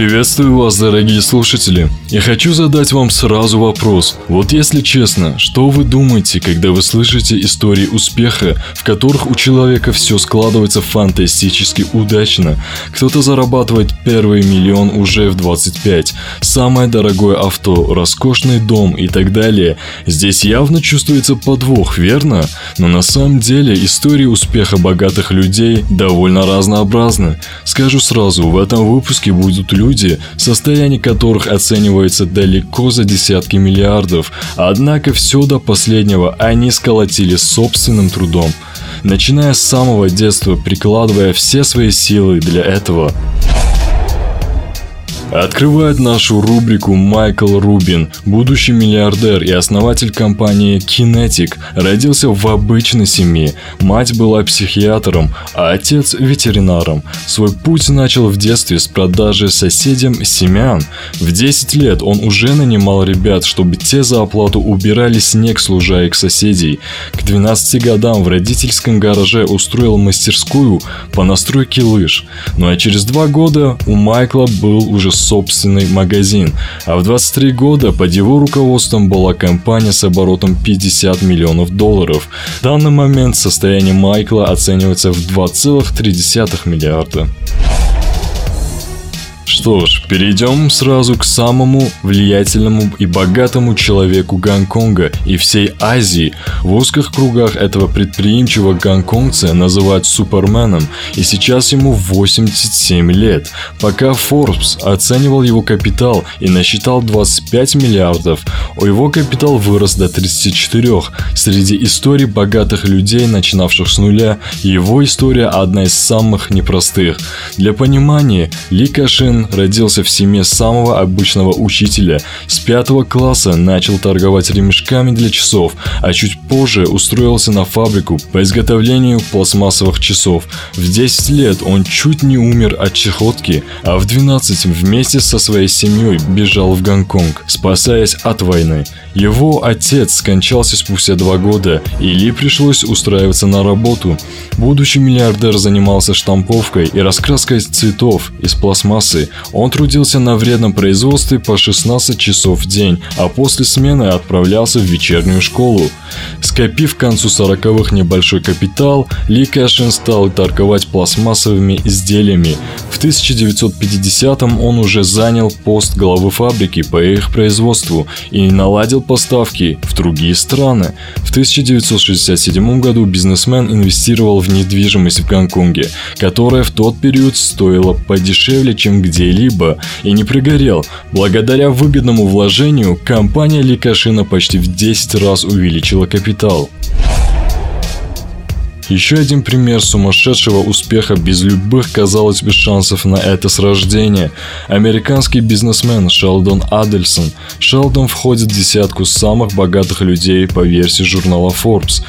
Приветствую вас, дорогие слушатели. Я хочу задать вам сразу вопрос. Вот если честно, что вы думаете, когда вы слышите истории успеха, в которых у человека все складывается фантастически удачно? Кто-то зарабатывает первый миллион уже в 25, самое дорогое авто, роскошный дом и так далее. Здесь явно чувствуется подвох, верно? Но на самом деле истории успеха богатых людей довольно разнообразны. Скажу сразу, в этом выпуске будут люди, люди, состояние которых оценивается далеко за десятки миллиардов, однако все до последнего они сколотили собственным трудом, начиная с самого детства, прикладывая все свои силы для этого. Открывает нашу рубрику Майкл Рубин, будущий миллиардер и основатель компании Kinetic, родился в обычной семье. Мать была психиатром, а отец ветеринаром. Свой путь начал в детстве с продажи соседям семян. В 10 лет он уже нанимал ребят, чтобы те за оплату убирали снег с лужаек соседей. К 12 годам в родительском гараже устроил мастерскую по настройке лыж. Ну а через два года у Майкла был уже собственный магазин, а в 23 года под его руководством была компания с оборотом 50 миллионов долларов. В данный момент состояние Майкла оценивается в 2,3 миллиарда. Что ж, перейдем сразу к самому влиятельному и богатому человеку Гонконга и всей Азии. В узких кругах этого предприимчивого гонконгца называют Суперменом, и сейчас ему 87 лет. Пока Forbes оценивал его капитал и насчитал 25 миллиардов, у его капитал вырос до 34. Среди историй богатых людей, начинавших с нуля, его история одна из самых непростых. Для понимания, Ли Кашин родился в семье самого обычного учителя. С пятого класса начал торговать ремешками для часов, а чуть позже устроился на фабрику по изготовлению пластмассовых часов. В 10 лет он чуть не умер от чехотки, а в 12 вместе со своей семьей бежал в Гонконг, спасаясь от войны. Его отец скончался спустя два года, и Ли пришлось устраиваться на работу. Будущий миллиардер занимался штамповкой и раскраской цветов из пластмассы. Он трудился на вредном производстве по 16 часов в день, а после смены отправлялся в вечернюю школу. Скопив к концу 40-х небольшой капитал, Ли Кэшин стал торговать пластмассовыми изделиями. В 1950-м он уже занял пост главы фабрики по их производству и наладил поставки в другие страны. В 1967 году бизнесмен инвестировал в недвижимость в Гонконге, которая в тот период стоила подешевле, чем где-либо, и не пригорел. Благодаря выгодному вложению компания Ликашина почти в 10 раз увеличила капитал. Еще один пример сумасшедшего успеха без любых, казалось бы, шансов на это с рождения. Американский бизнесмен Шелдон Адельсон. Шелдон входит в десятку самых богатых людей по версии журнала Forbes.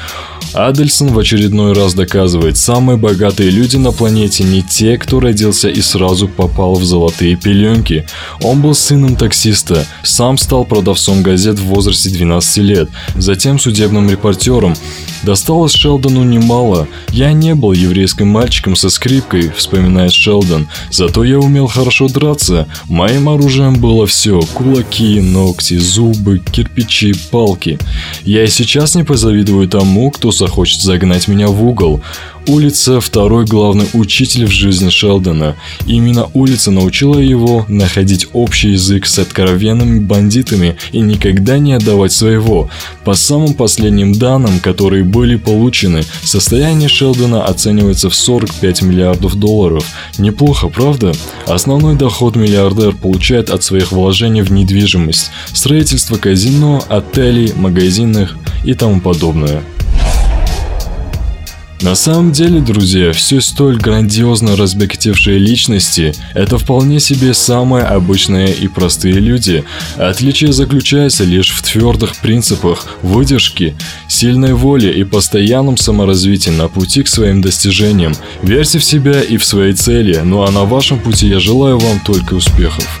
Адельсон в очередной раз доказывает, самые богатые люди на планете не те, кто родился и сразу попал в золотые пеленки. Он был сыном таксиста, сам стал продавцом газет в возрасте 12 лет, затем судебным репортером. Досталось Шелдону немало. Я не был еврейским мальчиком со скрипкой, вспоминает Шелдон. Зато я умел хорошо драться. Моим оружием было все. Кулаки, ногти, зубы, кирпичи, палки. Я и сейчас не позавидую тому, кто захочет загнать меня в угол. Улица – второй главный учитель в жизни Шелдона. Именно улица научила его находить общий язык с откровенными бандитами и никогда не отдавать своего. По самым последним данным, которые были получены, состояние Шелдона оценивается в 45 миллиардов долларов. Неплохо, правда? Основной доход миллиардер получает от своих вложений в недвижимость, строительство казино, отелей, магазинах и тому подобное. На самом деле, друзья, все столь грандиозно разбогатевшие личности – это вполне себе самые обычные и простые люди. Отличие заключается лишь в твердых принципах, выдержке, сильной воле и постоянном саморазвитии на пути к своим достижениям. Верьте в себя и в свои цели, ну а на вашем пути я желаю вам только успехов.